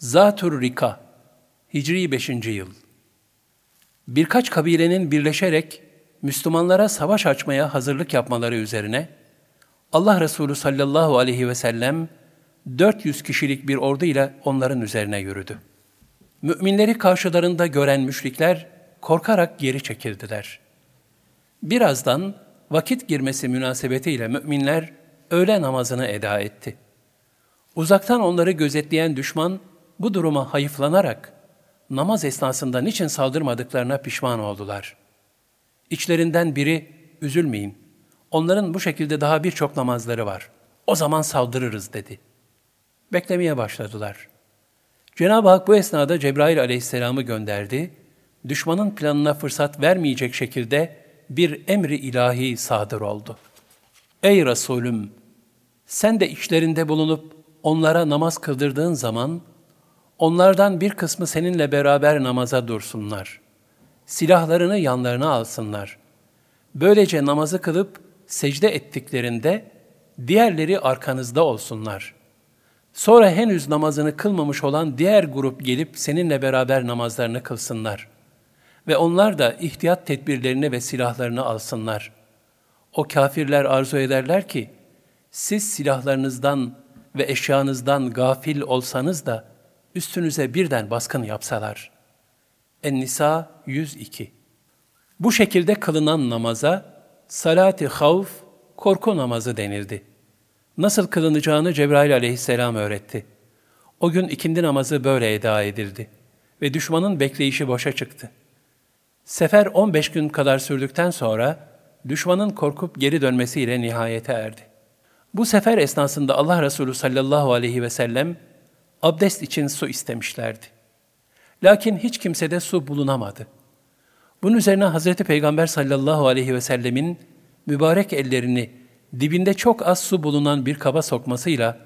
Zatur Rika, Hicri 5. yıl. Birkaç kabilenin birleşerek Müslümanlara savaş açmaya hazırlık yapmaları üzerine Allah Resulü sallallahu aleyhi ve sellem 400 kişilik bir ordu ile onların üzerine yürüdü. Müminleri karşılarında gören müşrikler korkarak geri çekildiler. Birazdan vakit girmesi münasebetiyle müminler öğle namazını eda etti. Uzaktan onları gözetleyen düşman bu duruma hayıflanarak namaz esnasında niçin saldırmadıklarına pişman oldular. İçlerinden biri, üzülmeyin, onların bu şekilde daha birçok namazları var. O zaman saldırırız dedi. Beklemeye başladılar. Cenab-ı Hak bu esnada Cebrail aleyhisselamı gönderdi. Düşmanın planına fırsat vermeyecek şekilde bir emri ilahi sadır oldu. Ey Resulüm! Sen de içlerinde bulunup onlara namaz kıldırdığın zaman Onlardan bir kısmı seninle beraber namaza dursunlar. Silahlarını yanlarına alsınlar. Böylece namazı kılıp secde ettiklerinde diğerleri arkanızda olsunlar. Sonra henüz namazını kılmamış olan diğer grup gelip seninle beraber namazlarını kılsınlar. Ve onlar da ihtiyat tedbirlerini ve silahlarını alsınlar. O kafirler arzu ederler ki, siz silahlarınızdan ve eşyanızdan gafil olsanız da, üstünüze birden baskın yapsalar. En-Nisa 102 Bu şekilde kılınan namaza salat-ı havf, korku namazı denildi. Nasıl kılınacağını Cebrail aleyhisselam öğretti. O gün ikindi namazı böyle eda edildi ve düşmanın bekleyişi boşa çıktı. Sefer 15 gün kadar sürdükten sonra düşmanın korkup geri dönmesiyle nihayete erdi. Bu sefer esnasında Allah Resulü sallallahu aleyhi ve sellem abdest için su istemişlerdi. Lakin hiç kimsede su bulunamadı. Bunun üzerine Hazreti Peygamber sallallahu aleyhi ve sellemin mübarek ellerini dibinde çok az su bulunan bir kaba sokmasıyla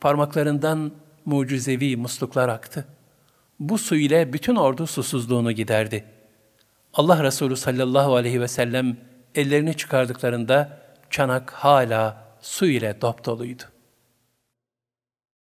parmaklarından mucizevi musluklar aktı. Bu su ile bütün ordu susuzluğunu giderdi. Allah Resulü sallallahu aleyhi ve sellem ellerini çıkardıklarında çanak hala su ile dop.